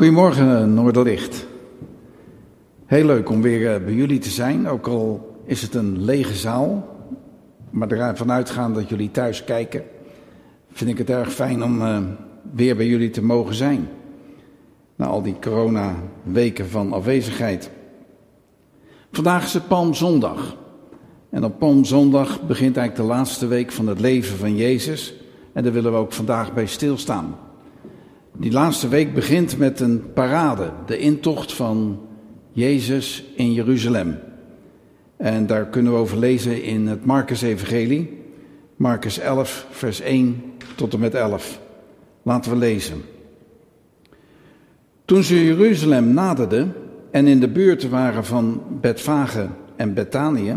Goedemorgen Noorderlicht. Heel leuk om weer eh, bij jullie te zijn, ook al is het een lege zaal. Maar ervan uitgaan dat jullie thuis kijken, vind ik het erg fijn om uh, weer bij jullie te mogen zijn. Na al die corona-weken van afwezigheid. Vandaag is het Palmzondag. En op Palmzondag begint eigenlijk de laatste week van het leven van Jezus. En daar willen we ook vandaag bij stilstaan. Die laatste week begint met een parade, de intocht van Jezus in Jeruzalem. En daar kunnen we over lezen in het Marcus-evangelie, Marcus 11, vers 1 tot en met 11. Laten we lezen. Toen ze Jeruzalem naderden en in de buurt waren van Betfage en Betanië,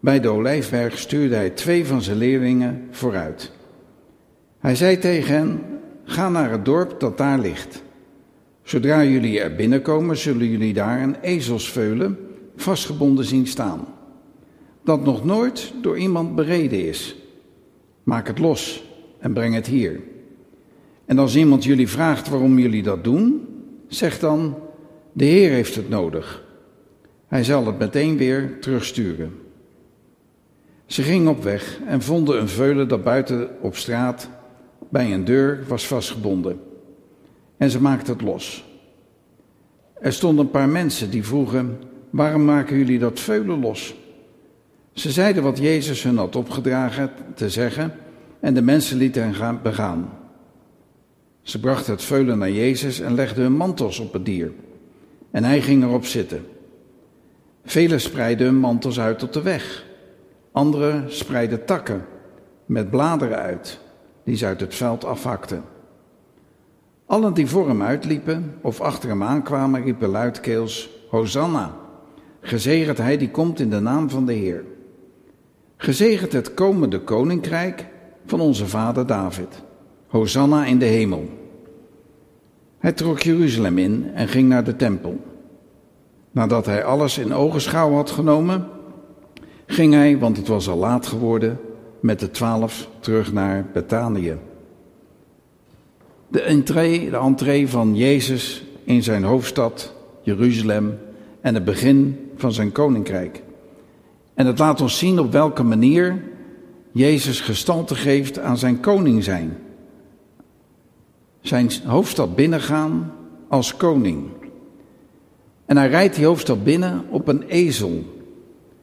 bij de Olijfberg stuurde hij twee van zijn leerlingen vooruit. Hij zei tegen hen: Ga naar het dorp dat daar ligt. Zodra jullie er binnenkomen, zullen jullie daar een ezelsveulen vastgebonden zien staan. Dat nog nooit door iemand bereden is. Maak het los en breng het hier. En als iemand jullie vraagt waarom jullie dat doen, zeg dan: De Heer heeft het nodig. Hij zal het meteen weer terugsturen. Ze gingen op weg en vonden een veulen dat buiten op straat bij een deur was vastgebonden. En ze maakten het los. Er stonden een paar mensen die vroegen: Waarom maken jullie dat veulen los? Ze zeiden wat Jezus hun had opgedragen te zeggen en de mensen lieten hen gaan begaan. Ze brachten het veulen naar Jezus en legden hun mantels op het dier. En hij ging erop zitten. Velen spreidden hun mantels uit op de weg. Anderen spreidden takken met bladeren uit die ze uit het veld afhakten. Allen die voor hem uitliepen of achter hem aankwamen, riepen luidkeels: Hosanna! Gezegend hij die komt in de naam van de Heer. Gezegend het komende koninkrijk van onze vader David. Hosanna in de hemel. Hij trok Jeruzalem in en ging naar de tempel. Nadat hij alles in ogenschouw had genomen, ging hij, want het was al laat geworden, met de twaalf terug naar Betanië. De entree, de entree van Jezus in zijn hoofdstad Jeruzalem en het begin van zijn koninkrijk. En het laat ons zien op welke manier Jezus gestalte geeft aan zijn koning zijn. Zijn hoofdstad binnengaan als koning. En hij rijdt die hoofdstad binnen op een ezel.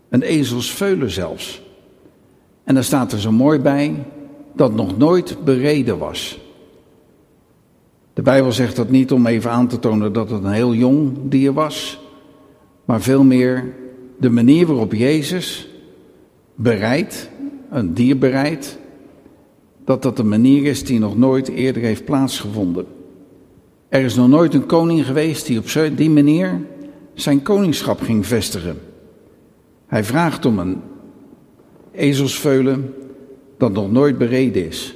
Een ezelsveulen zelfs. En daar staat er zo mooi bij dat nog nooit bereden was. De Bijbel zegt dat niet om even aan te tonen dat het een heel jong dier was, maar veel meer de manier waarop Jezus bereidt, een dier bereidt, dat dat een manier is die nog nooit eerder heeft plaatsgevonden. Er is nog nooit een koning geweest die op die manier zijn koningschap ging vestigen. Hij vraagt om een ezelsveulen dat nog nooit bereden is.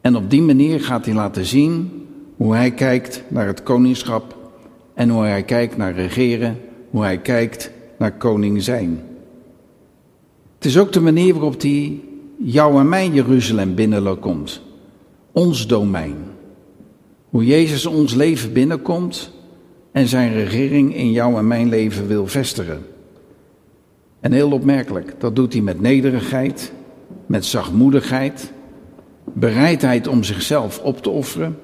En op die manier gaat hij laten zien hoe hij kijkt naar het koningschap en hoe hij kijkt naar regeren, hoe hij kijkt naar koning zijn. Het is ook de manier waarop hij jou en mij Jeruzalem binnenkomt, ons domein. Hoe Jezus ons leven binnenkomt en zijn regering in jou en mijn leven wil vestigen. En heel opmerkelijk, dat doet hij met nederigheid, met zachtmoedigheid, bereidheid om zichzelf op te offeren,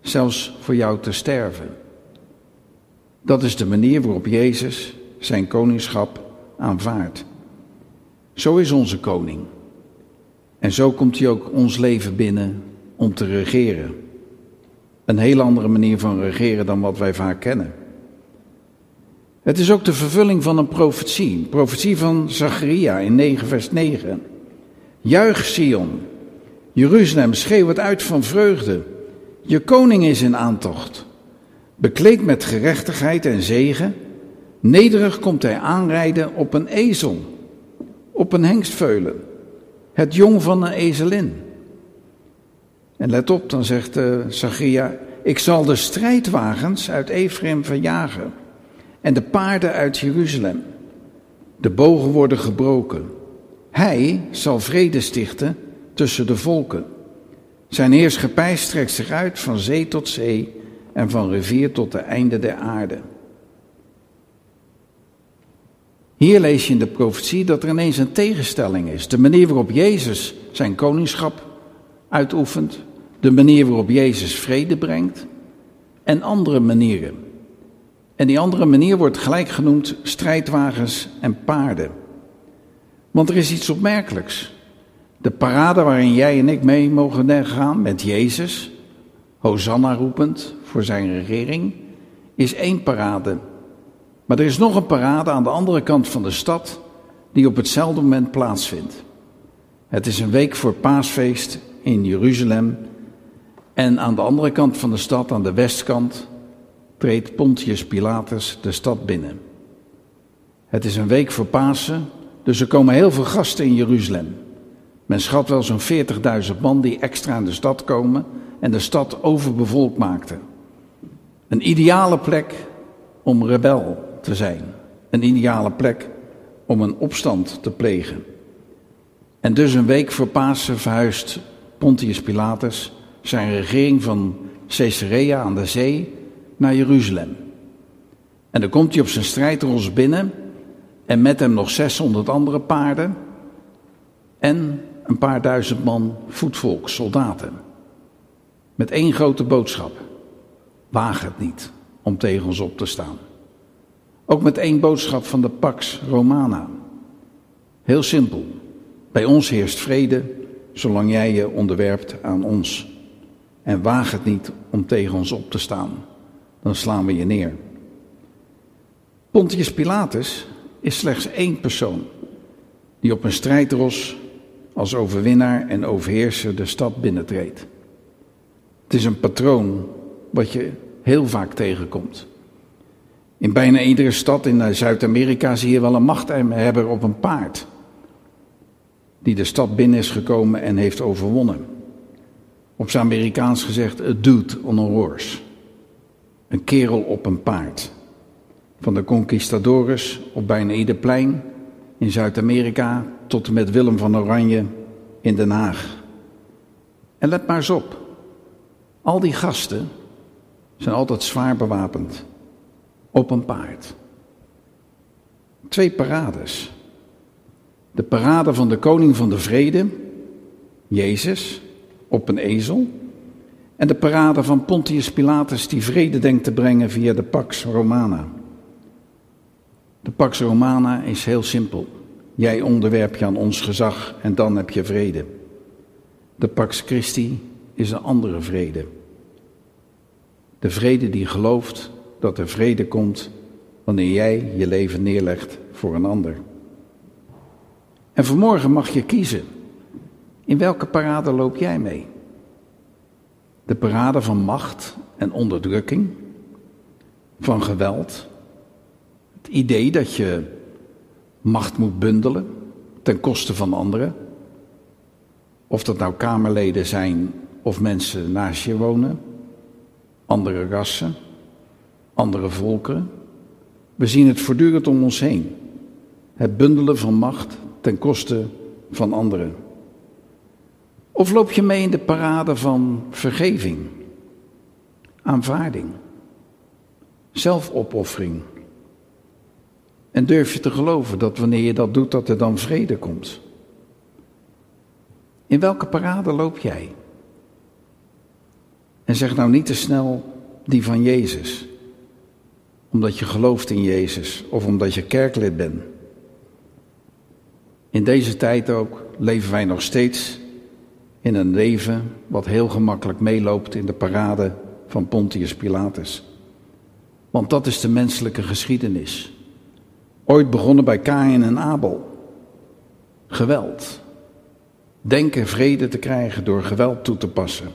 zelfs voor jou te sterven. Dat is de manier waarop Jezus zijn koningschap aanvaardt. Zo is onze koning. En zo komt hij ook ons leven binnen om te regeren. Een heel andere manier van regeren dan wat wij vaak kennen. Het is ook de vervulling van een profetie. Een profetie van Zacharia in 9 vers 9. Juich Sion, Jeruzalem, schreeuw het uit van vreugde. Je koning is in aantocht. Bekleed met gerechtigheid en zegen. Nederig komt hij aanrijden op een ezel, op een hengstveulen. Het jong van een ezelin. En let op, dan zegt uh, Zacharia, ik zal de strijdwagens uit Ephraim verjagen en de paarden uit Jeruzalem. De bogen worden gebroken. Hij zal vrede stichten tussen de volken. Zijn heerschappij strekt zich uit van zee tot zee en van rivier tot de einde der aarde. Hier lees je in de profetie dat er ineens een tegenstelling is. De manier waarop Jezus zijn koningschap uitoefent, de manier waarop Jezus vrede brengt en andere manieren. En die andere manier wordt gelijk genoemd strijdwagens en paarden. Want er is iets opmerkelijks. De parade waarin jij en ik mee mogen gaan met Jezus, Hosanna roepend voor zijn regering, is één parade. Maar er is nog een parade aan de andere kant van de stad die op hetzelfde moment plaatsvindt. Het is een week voor paasfeest in Jeruzalem en aan de andere kant van de stad, aan de westkant, treedt Pontius Pilatus de stad binnen. Het is een week voor Pasen, dus er komen heel veel gasten in Jeruzalem. Men schat wel zo'n 40.000 man die extra in de stad komen en de stad overbevolkt maakten. Een ideale plek om rebel te zijn. Een ideale plek om een opstand te plegen. En dus een week voor Pasen verhuist Pontius Pilatus zijn regering van Caesarea aan de zee naar Jeruzalem. En dan komt hij op zijn strijdros binnen en met hem nog 600 andere paarden en een paar duizend man voetvolk, soldaten. Met één grote boodschap. Waag het niet om tegen ons op te staan. Ook met één boodschap van de Pax Romana. Heel simpel. Bij ons heerst vrede zolang jij je onderwerpt aan ons. En waag het niet om tegen ons op te staan. Dan slaan we je neer. Pontius Pilatus is slechts één persoon die op een strijdros als overwinnaar en overheerser de stad binnentreedt. Het is een patroon wat je heel vaak tegenkomt. In bijna iedere stad in Zuid-Amerika zie je wel een machthebber op een paard. Die de stad binnen is gekomen en heeft overwonnen. Op zijn Amerikaans gezegd, a dude on a horse. Een kerel op een paard. Van de conquistadores op bijna ieder plein in Zuid-Amerika tot en met Willem van Oranje in Den Haag. En let maar eens op. Al die gasten zijn altijd zwaar bewapend. Op een paard. Twee parades. De parade van de koning van de vrede, Jezus, op een ezel. En de parade van Pontius Pilatus die vrede denkt te brengen via de Pax Romana. De Pax Romana is heel simpel. Jij onderwerp je aan ons gezag en dan heb je vrede. De Pax Christi is een andere vrede. De vrede die gelooft dat er vrede komt wanneer jij je leven neerlegt voor een ander. En vanmorgen mag je kiezen. In welke parade loop jij mee? De parade van macht en onderdrukking, van geweld, het idee dat je macht moet bundelen ten koste van anderen. Of dat nou Kamerleden zijn of mensen naast je wonen, andere rassen, andere volkeren. We zien het voortdurend om ons heen. Het bundelen van macht ten koste van anderen. Of loop je mee in de parade van vergeving, aanvaarding, zelfopoffering? En durf je te geloven dat wanneer je dat doet, dat er dan vrede komt? In welke parade loop jij? En zeg nou niet te snel die van Jezus, omdat je gelooft in Jezus of omdat je kerklid bent. In deze tijd ook leven wij nog steeds in een leven wat heel gemakkelijk meeloopt in de parade van Pontius Pilatus. Want dat is de menselijke geschiedenis. Ooit begonnen bij Kain en Abel. Geweld. Denken vrede te krijgen door geweld toe te passen.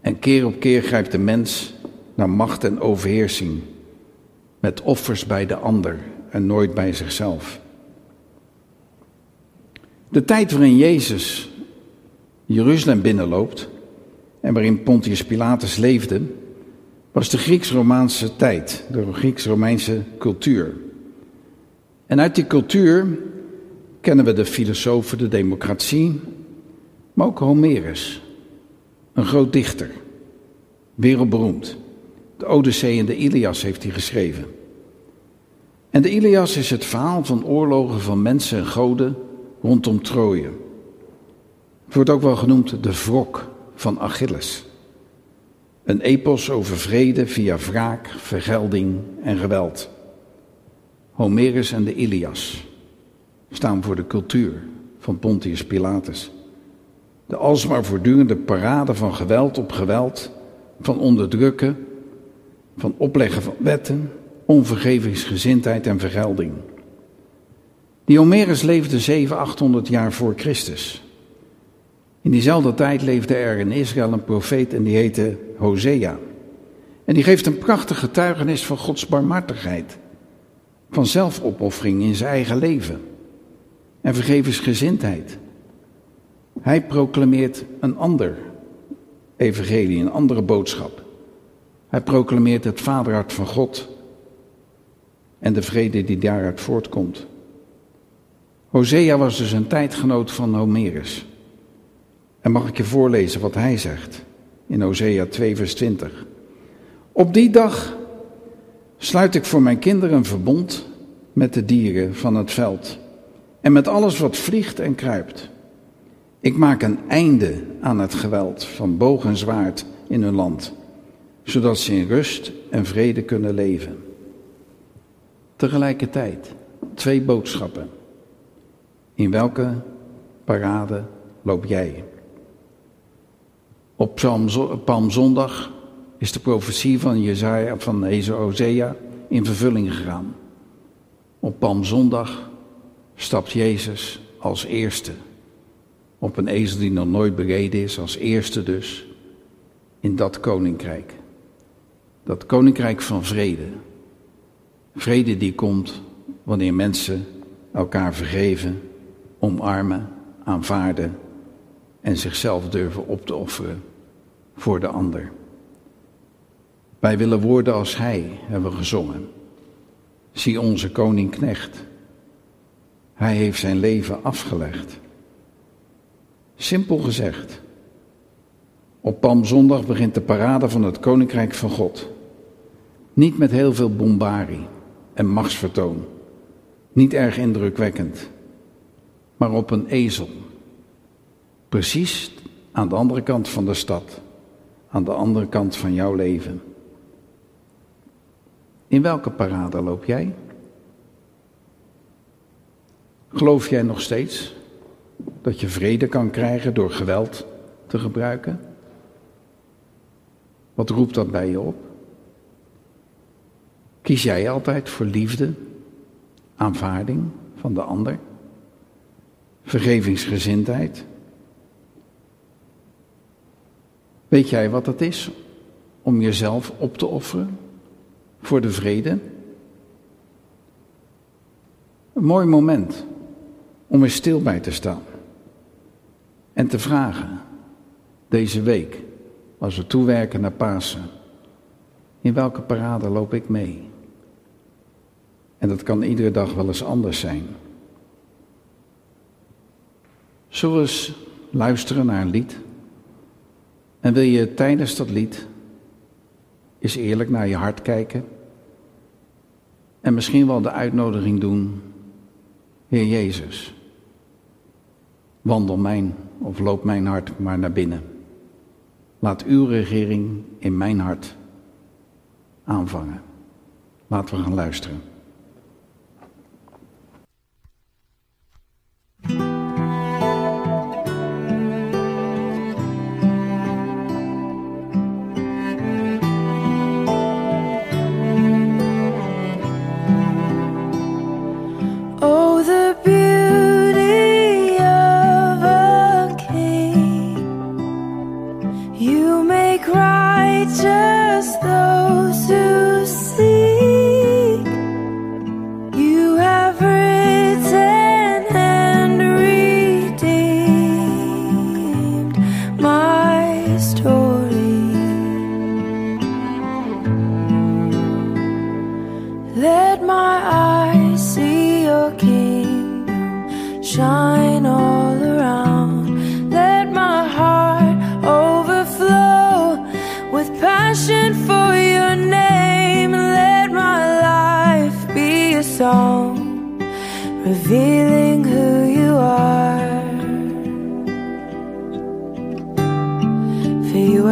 En keer op keer grijpt de mens naar macht en overheersing. Met offers bij de ander en nooit bij zichzelf. De tijd waarin Jezus Jeruzalem binnenloopt en waarin Pontius Pilatus leefde, was de Grieks-Romaanse tijd, de Grieks-Romeinse cultuur. En uit die cultuur kennen we de filosofen, de democratie, maar ook Homerus, een groot dichter, wereldberoemd. De Odyssee en de Ilias heeft hij geschreven. En de Ilias is het verhaal van oorlogen van mensen en goden rondom Troje. Het wordt ook wel genoemd de wrok van Achilles. Een epos over vrede via wraak, vergelding en geweld. Homerus en de Ilias staan voor de cultuur van Pontius Pilatus. De alsmaar voortdurende parade van geweld op geweld, van onderdrukken, van opleggen van wetten, onvergevingsgezindheid en vergelding. Die Homerus leefde 700, 800 jaar voor Christus. In diezelfde tijd leefde er in Israël een profeet en die heette Hosea. En die geeft een prachtig getuigenis van Gods barmhartigheid, van zelfopoffering in zijn eigen leven en vergevensgezindheid. Hij proclameert een ander evangelie, een andere boodschap. Hij proclameert het vaderhart van God en de vrede die daaruit voortkomt. Hosea was dus een tijdgenoot van Homerus. En mag ik je voorlezen wat hij zegt in Hosea 2, vers 20. Op die dag sluit ik voor mijn kinderen een verbond met de dieren van het veld en met alles wat vliegt en kruipt. Ik maak een einde aan het geweld van boog en zwaard in hun land, zodat ze in rust en vrede kunnen leven. Tegelijkertijd twee boodschappen. In welke parade loop jij? Op Palmzondag is de profetie van Jezaja, van Hosea in vervulling gegaan. Op Palmzondag stapt Jezus als eerste op een ezel die nog nooit bereden is, als eerste dus, in dat koninkrijk. Dat koninkrijk van vrede. Vrede die komt wanneer mensen elkaar vergeven, omarmen, aanvaarden en zichzelf durven op te offeren voor de ander. Wij willen worden als Hij, hebben gezongen. Zie onze koning knecht. Hij heeft zijn leven afgelegd. Simpel gezegd. Op Palmzondag begint de parade van het Koninkrijk van God. Niet met heel veel bombarie en machtsvertoon. Niet erg indrukwekkend. Maar op een ezel. Precies aan de andere kant van de stad. Aan de andere kant van jouw leven. In welke parade loop jij? Geloof jij nog steeds dat je vrede kan krijgen door geweld te gebruiken? Wat roept dat bij je op? Kies jij altijd voor liefde, aanvaarding van de ander, vergevingsgezindheid? Weet jij wat het is om jezelf op te offeren voor de vrede? Een mooi moment om er stil bij te staan en te vragen deze week, als we toewerken naar Pasen, in welke parade loop ik mee? En dat kan iedere dag wel eens anders zijn. Zullen we luisteren naar een lied? En wil je tijdens dat lied eens eerlijk naar je hart kijken? En misschien wel de uitnodiging doen, Heer Jezus, wandel mijn of loop mijn hart maar naar binnen. Laat uw regering in mijn hart aanvangen. Laten we gaan luisteren.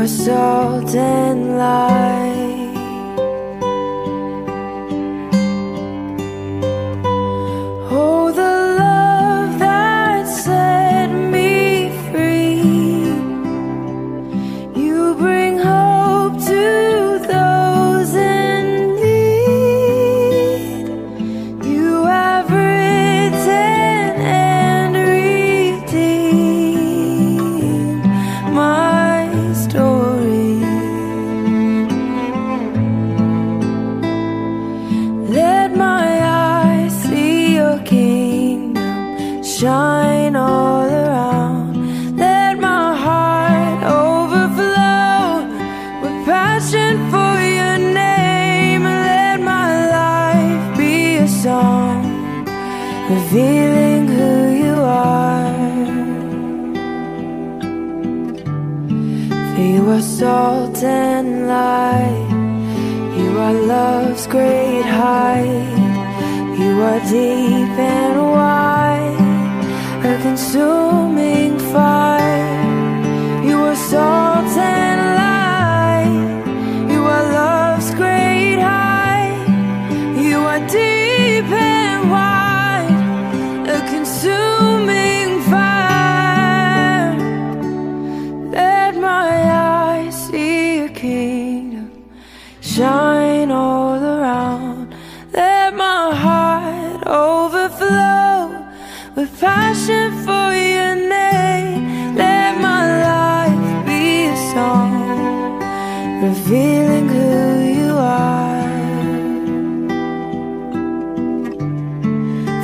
Salt and light. Song revealing who you are. For you are salt and light. You are love's great height. You are deep and wide, a consuming fire. You are salt shine all around. Let my heart overflow with passion for your name. Let my life be a song revealing who you are.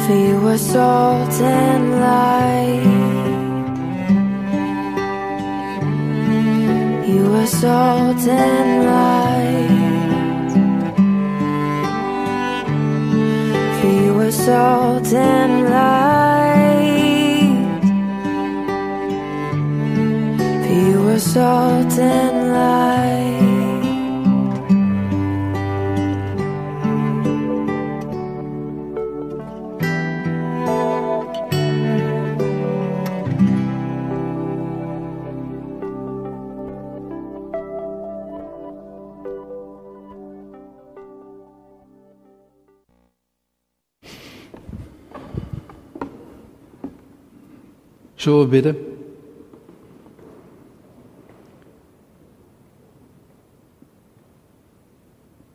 For you are salt and light. You are salt and light. Salt and light. You salt and light. Zullen we bidden?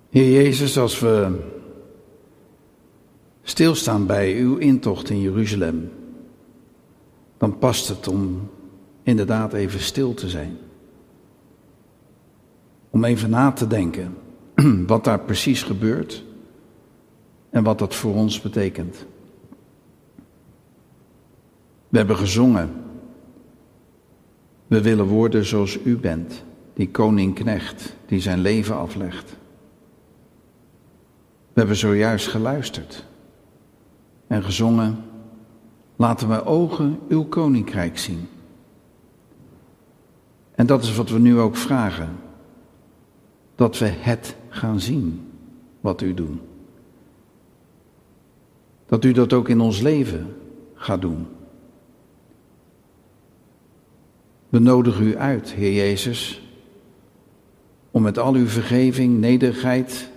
Heer Jezus, als we stilstaan bij uw intocht in Jeruzalem, dan past het om inderdaad even stil te zijn. Om even na te denken wat daar precies gebeurt en wat dat voor ons betekent. We hebben gezongen. We willen worden zoals u bent, die koning-knecht die zijn leven aflegt. We hebben zojuist geluisterd en gezongen. Laten we ogen uw koninkrijk zien. En dat is wat we nu ook vragen. Dat we het gaan zien wat u doet. Dat u dat ook in ons leven gaat doen. We nodigen u uit, Heer Jezus, om met al uw vergeving, nederigheid,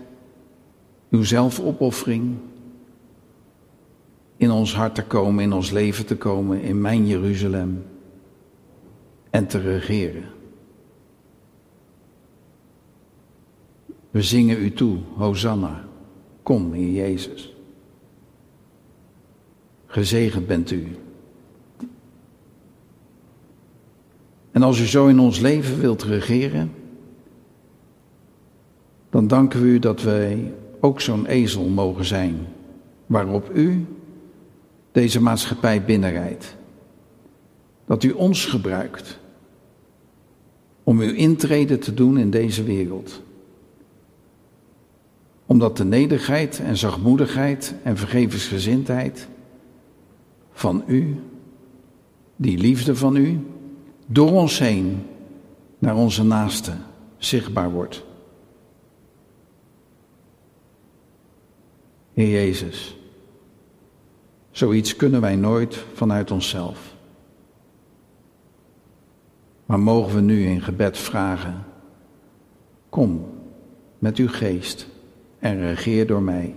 uw zelfopoffering in ons hart te komen, in ons leven te komen, in mijn Jeruzalem en te regeren. We zingen u toe, Hosanna, kom, Heer Jezus. Gezegend bent u. En als u zo in ons leven wilt regeren, dan danken we u dat wij ook zo'n ezel mogen zijn, waarop u deze maatschappij binnenrijdt. Dat u ons gebruikt om uw intrede te doen in deze wereld. Omdat de nederigheid en zachtmoedigheid en vergevensgezindheid van u, die liefde van u, door ons heen naar onze naasten zichtbaar wordt. Heer Jezus, zoiets kunnen wij nooit vanuit onszelf. Maar mogen we nu in gebed vragen, kom met uw geest en regeer door mij,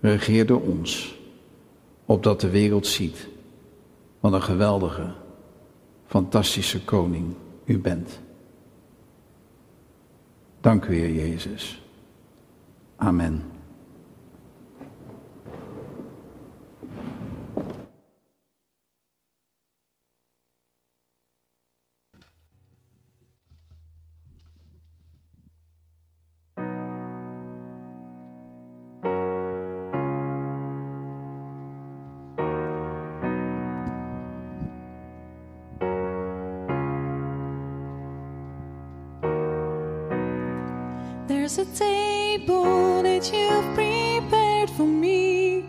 regeer door ons, opdat de wereld ziet wat een geweldige fantastische koning u bent. Dank u, Heer Jezus. Amen. There's a table that you've prepared for me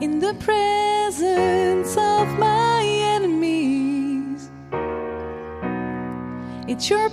in the presence of my enemies. It's your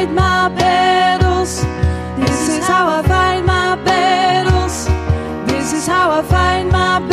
fight my battles. This is how I fight my battles. This is how I fight my battles.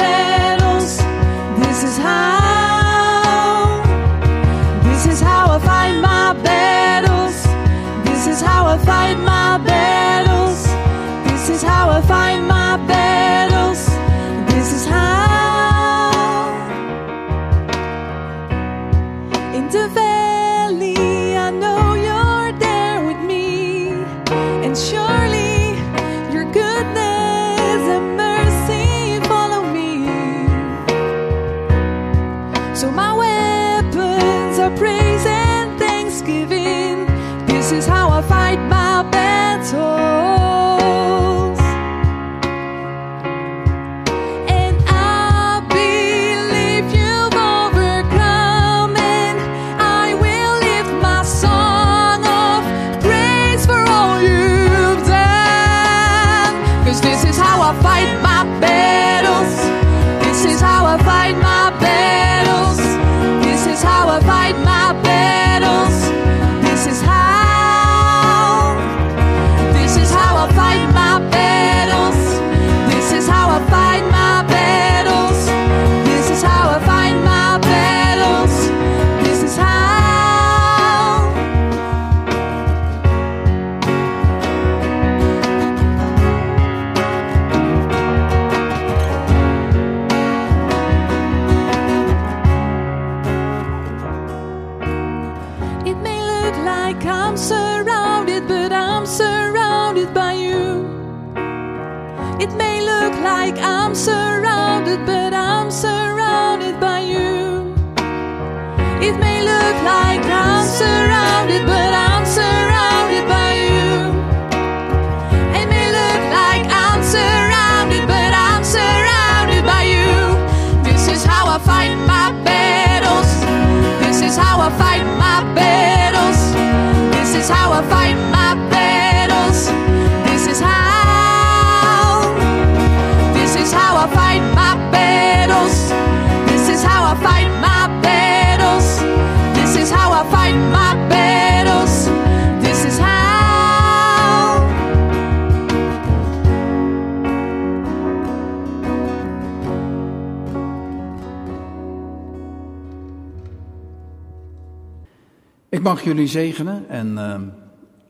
Ik mag jullie zegenen en ehm,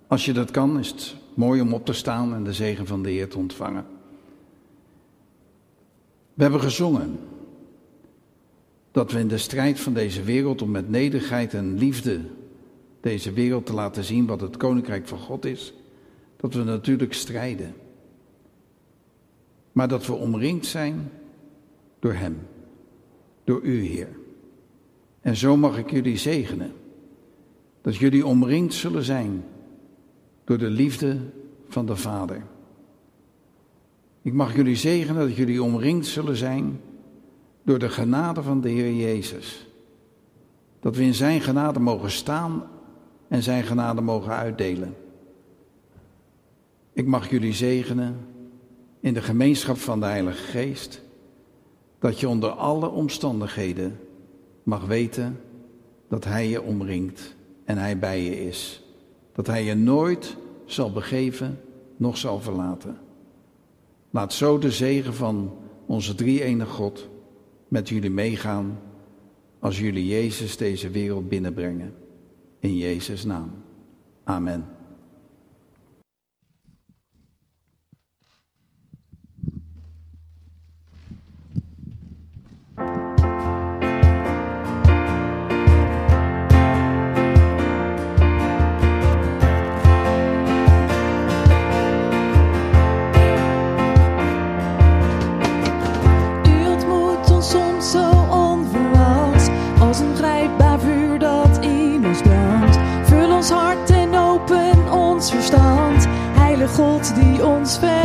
als je dat kan, is het mooi om op te staan en de zegen van de Heer te ontvangen. We hebben gezongen dat we in de strijd van deze wereld om met nederigheid en liefde deze wereld te laten zien wat het koninkrijk van God is, dat we natuurlijk strijden. Maar dat we omringd zijn door Hem, door U, Heer. En zo mag ik jullie zegenen dat jullie omringd zullen zijn door de liefde van de Vader. Ik mag jullie zegenen dat jullie omringd zullen zijn door de genade van de Heer Jezus. Dat we in Zijn genade mogen staan en Zijn genade mogen uitdelen. Ik mag jullie zegenen in de gemeenschap van de Heilige Geest, dat je onder alle omstandigheden mag weten dat Hij je omringt en hij bij je is. Dat hij je nooit zal begeven, nog zal verlaten. Laat zo de zegen van onze drie enige God met jullie meegaan als jullie Jezus deze wereld binnenbrengen. In Jezus' naam. Amen. God die ons ver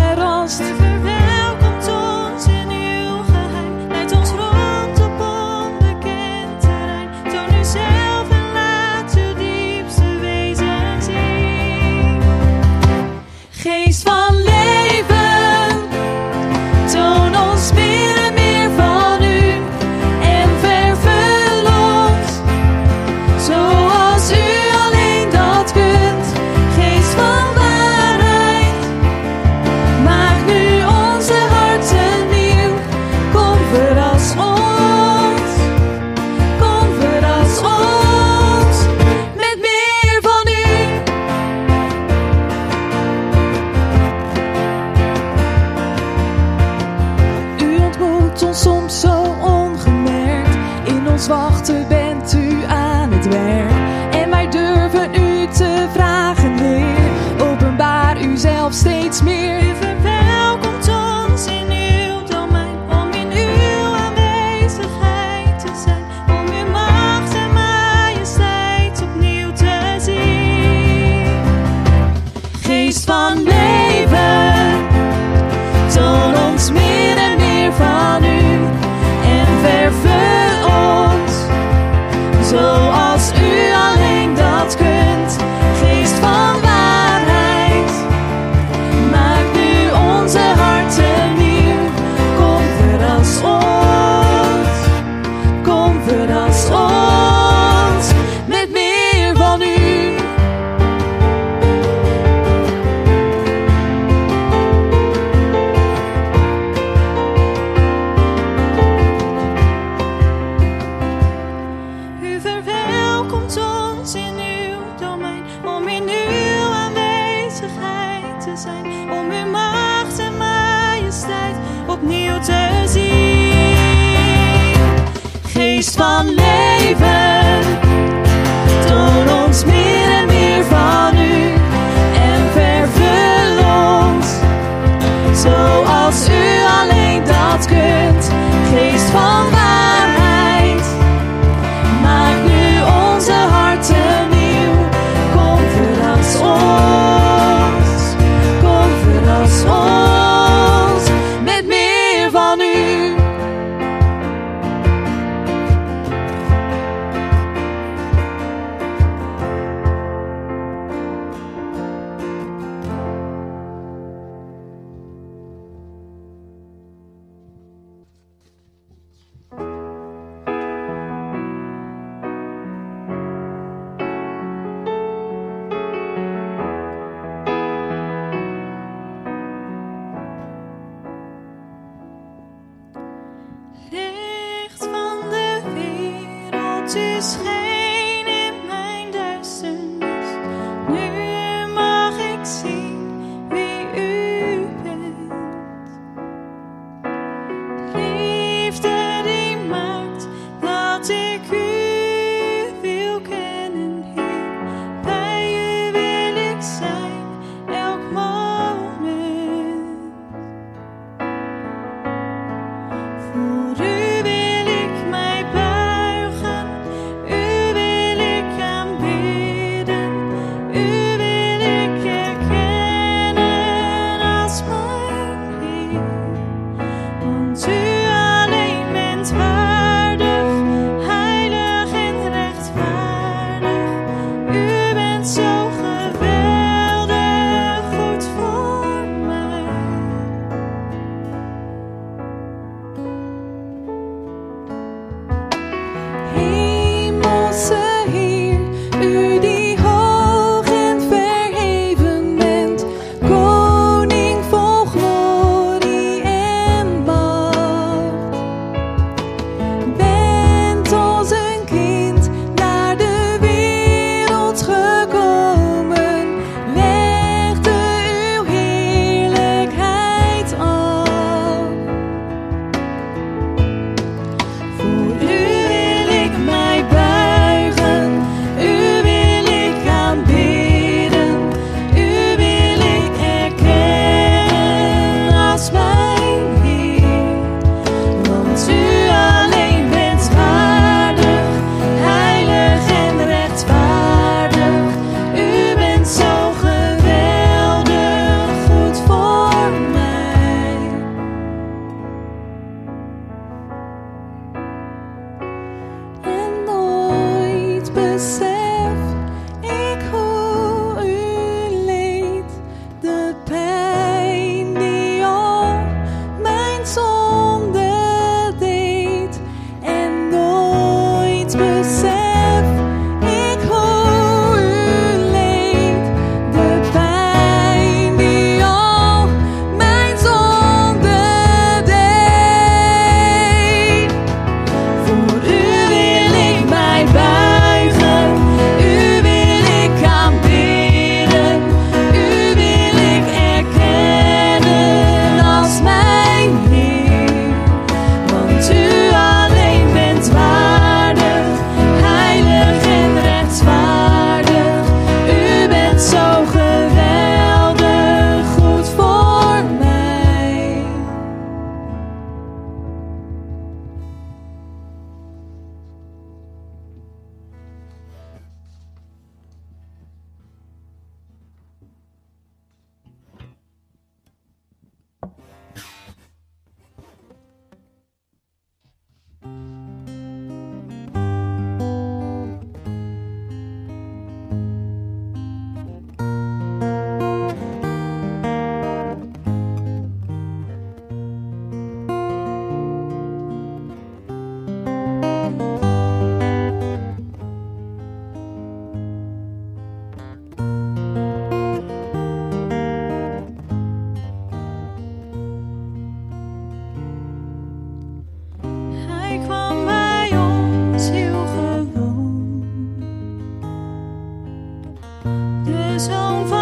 de zoon van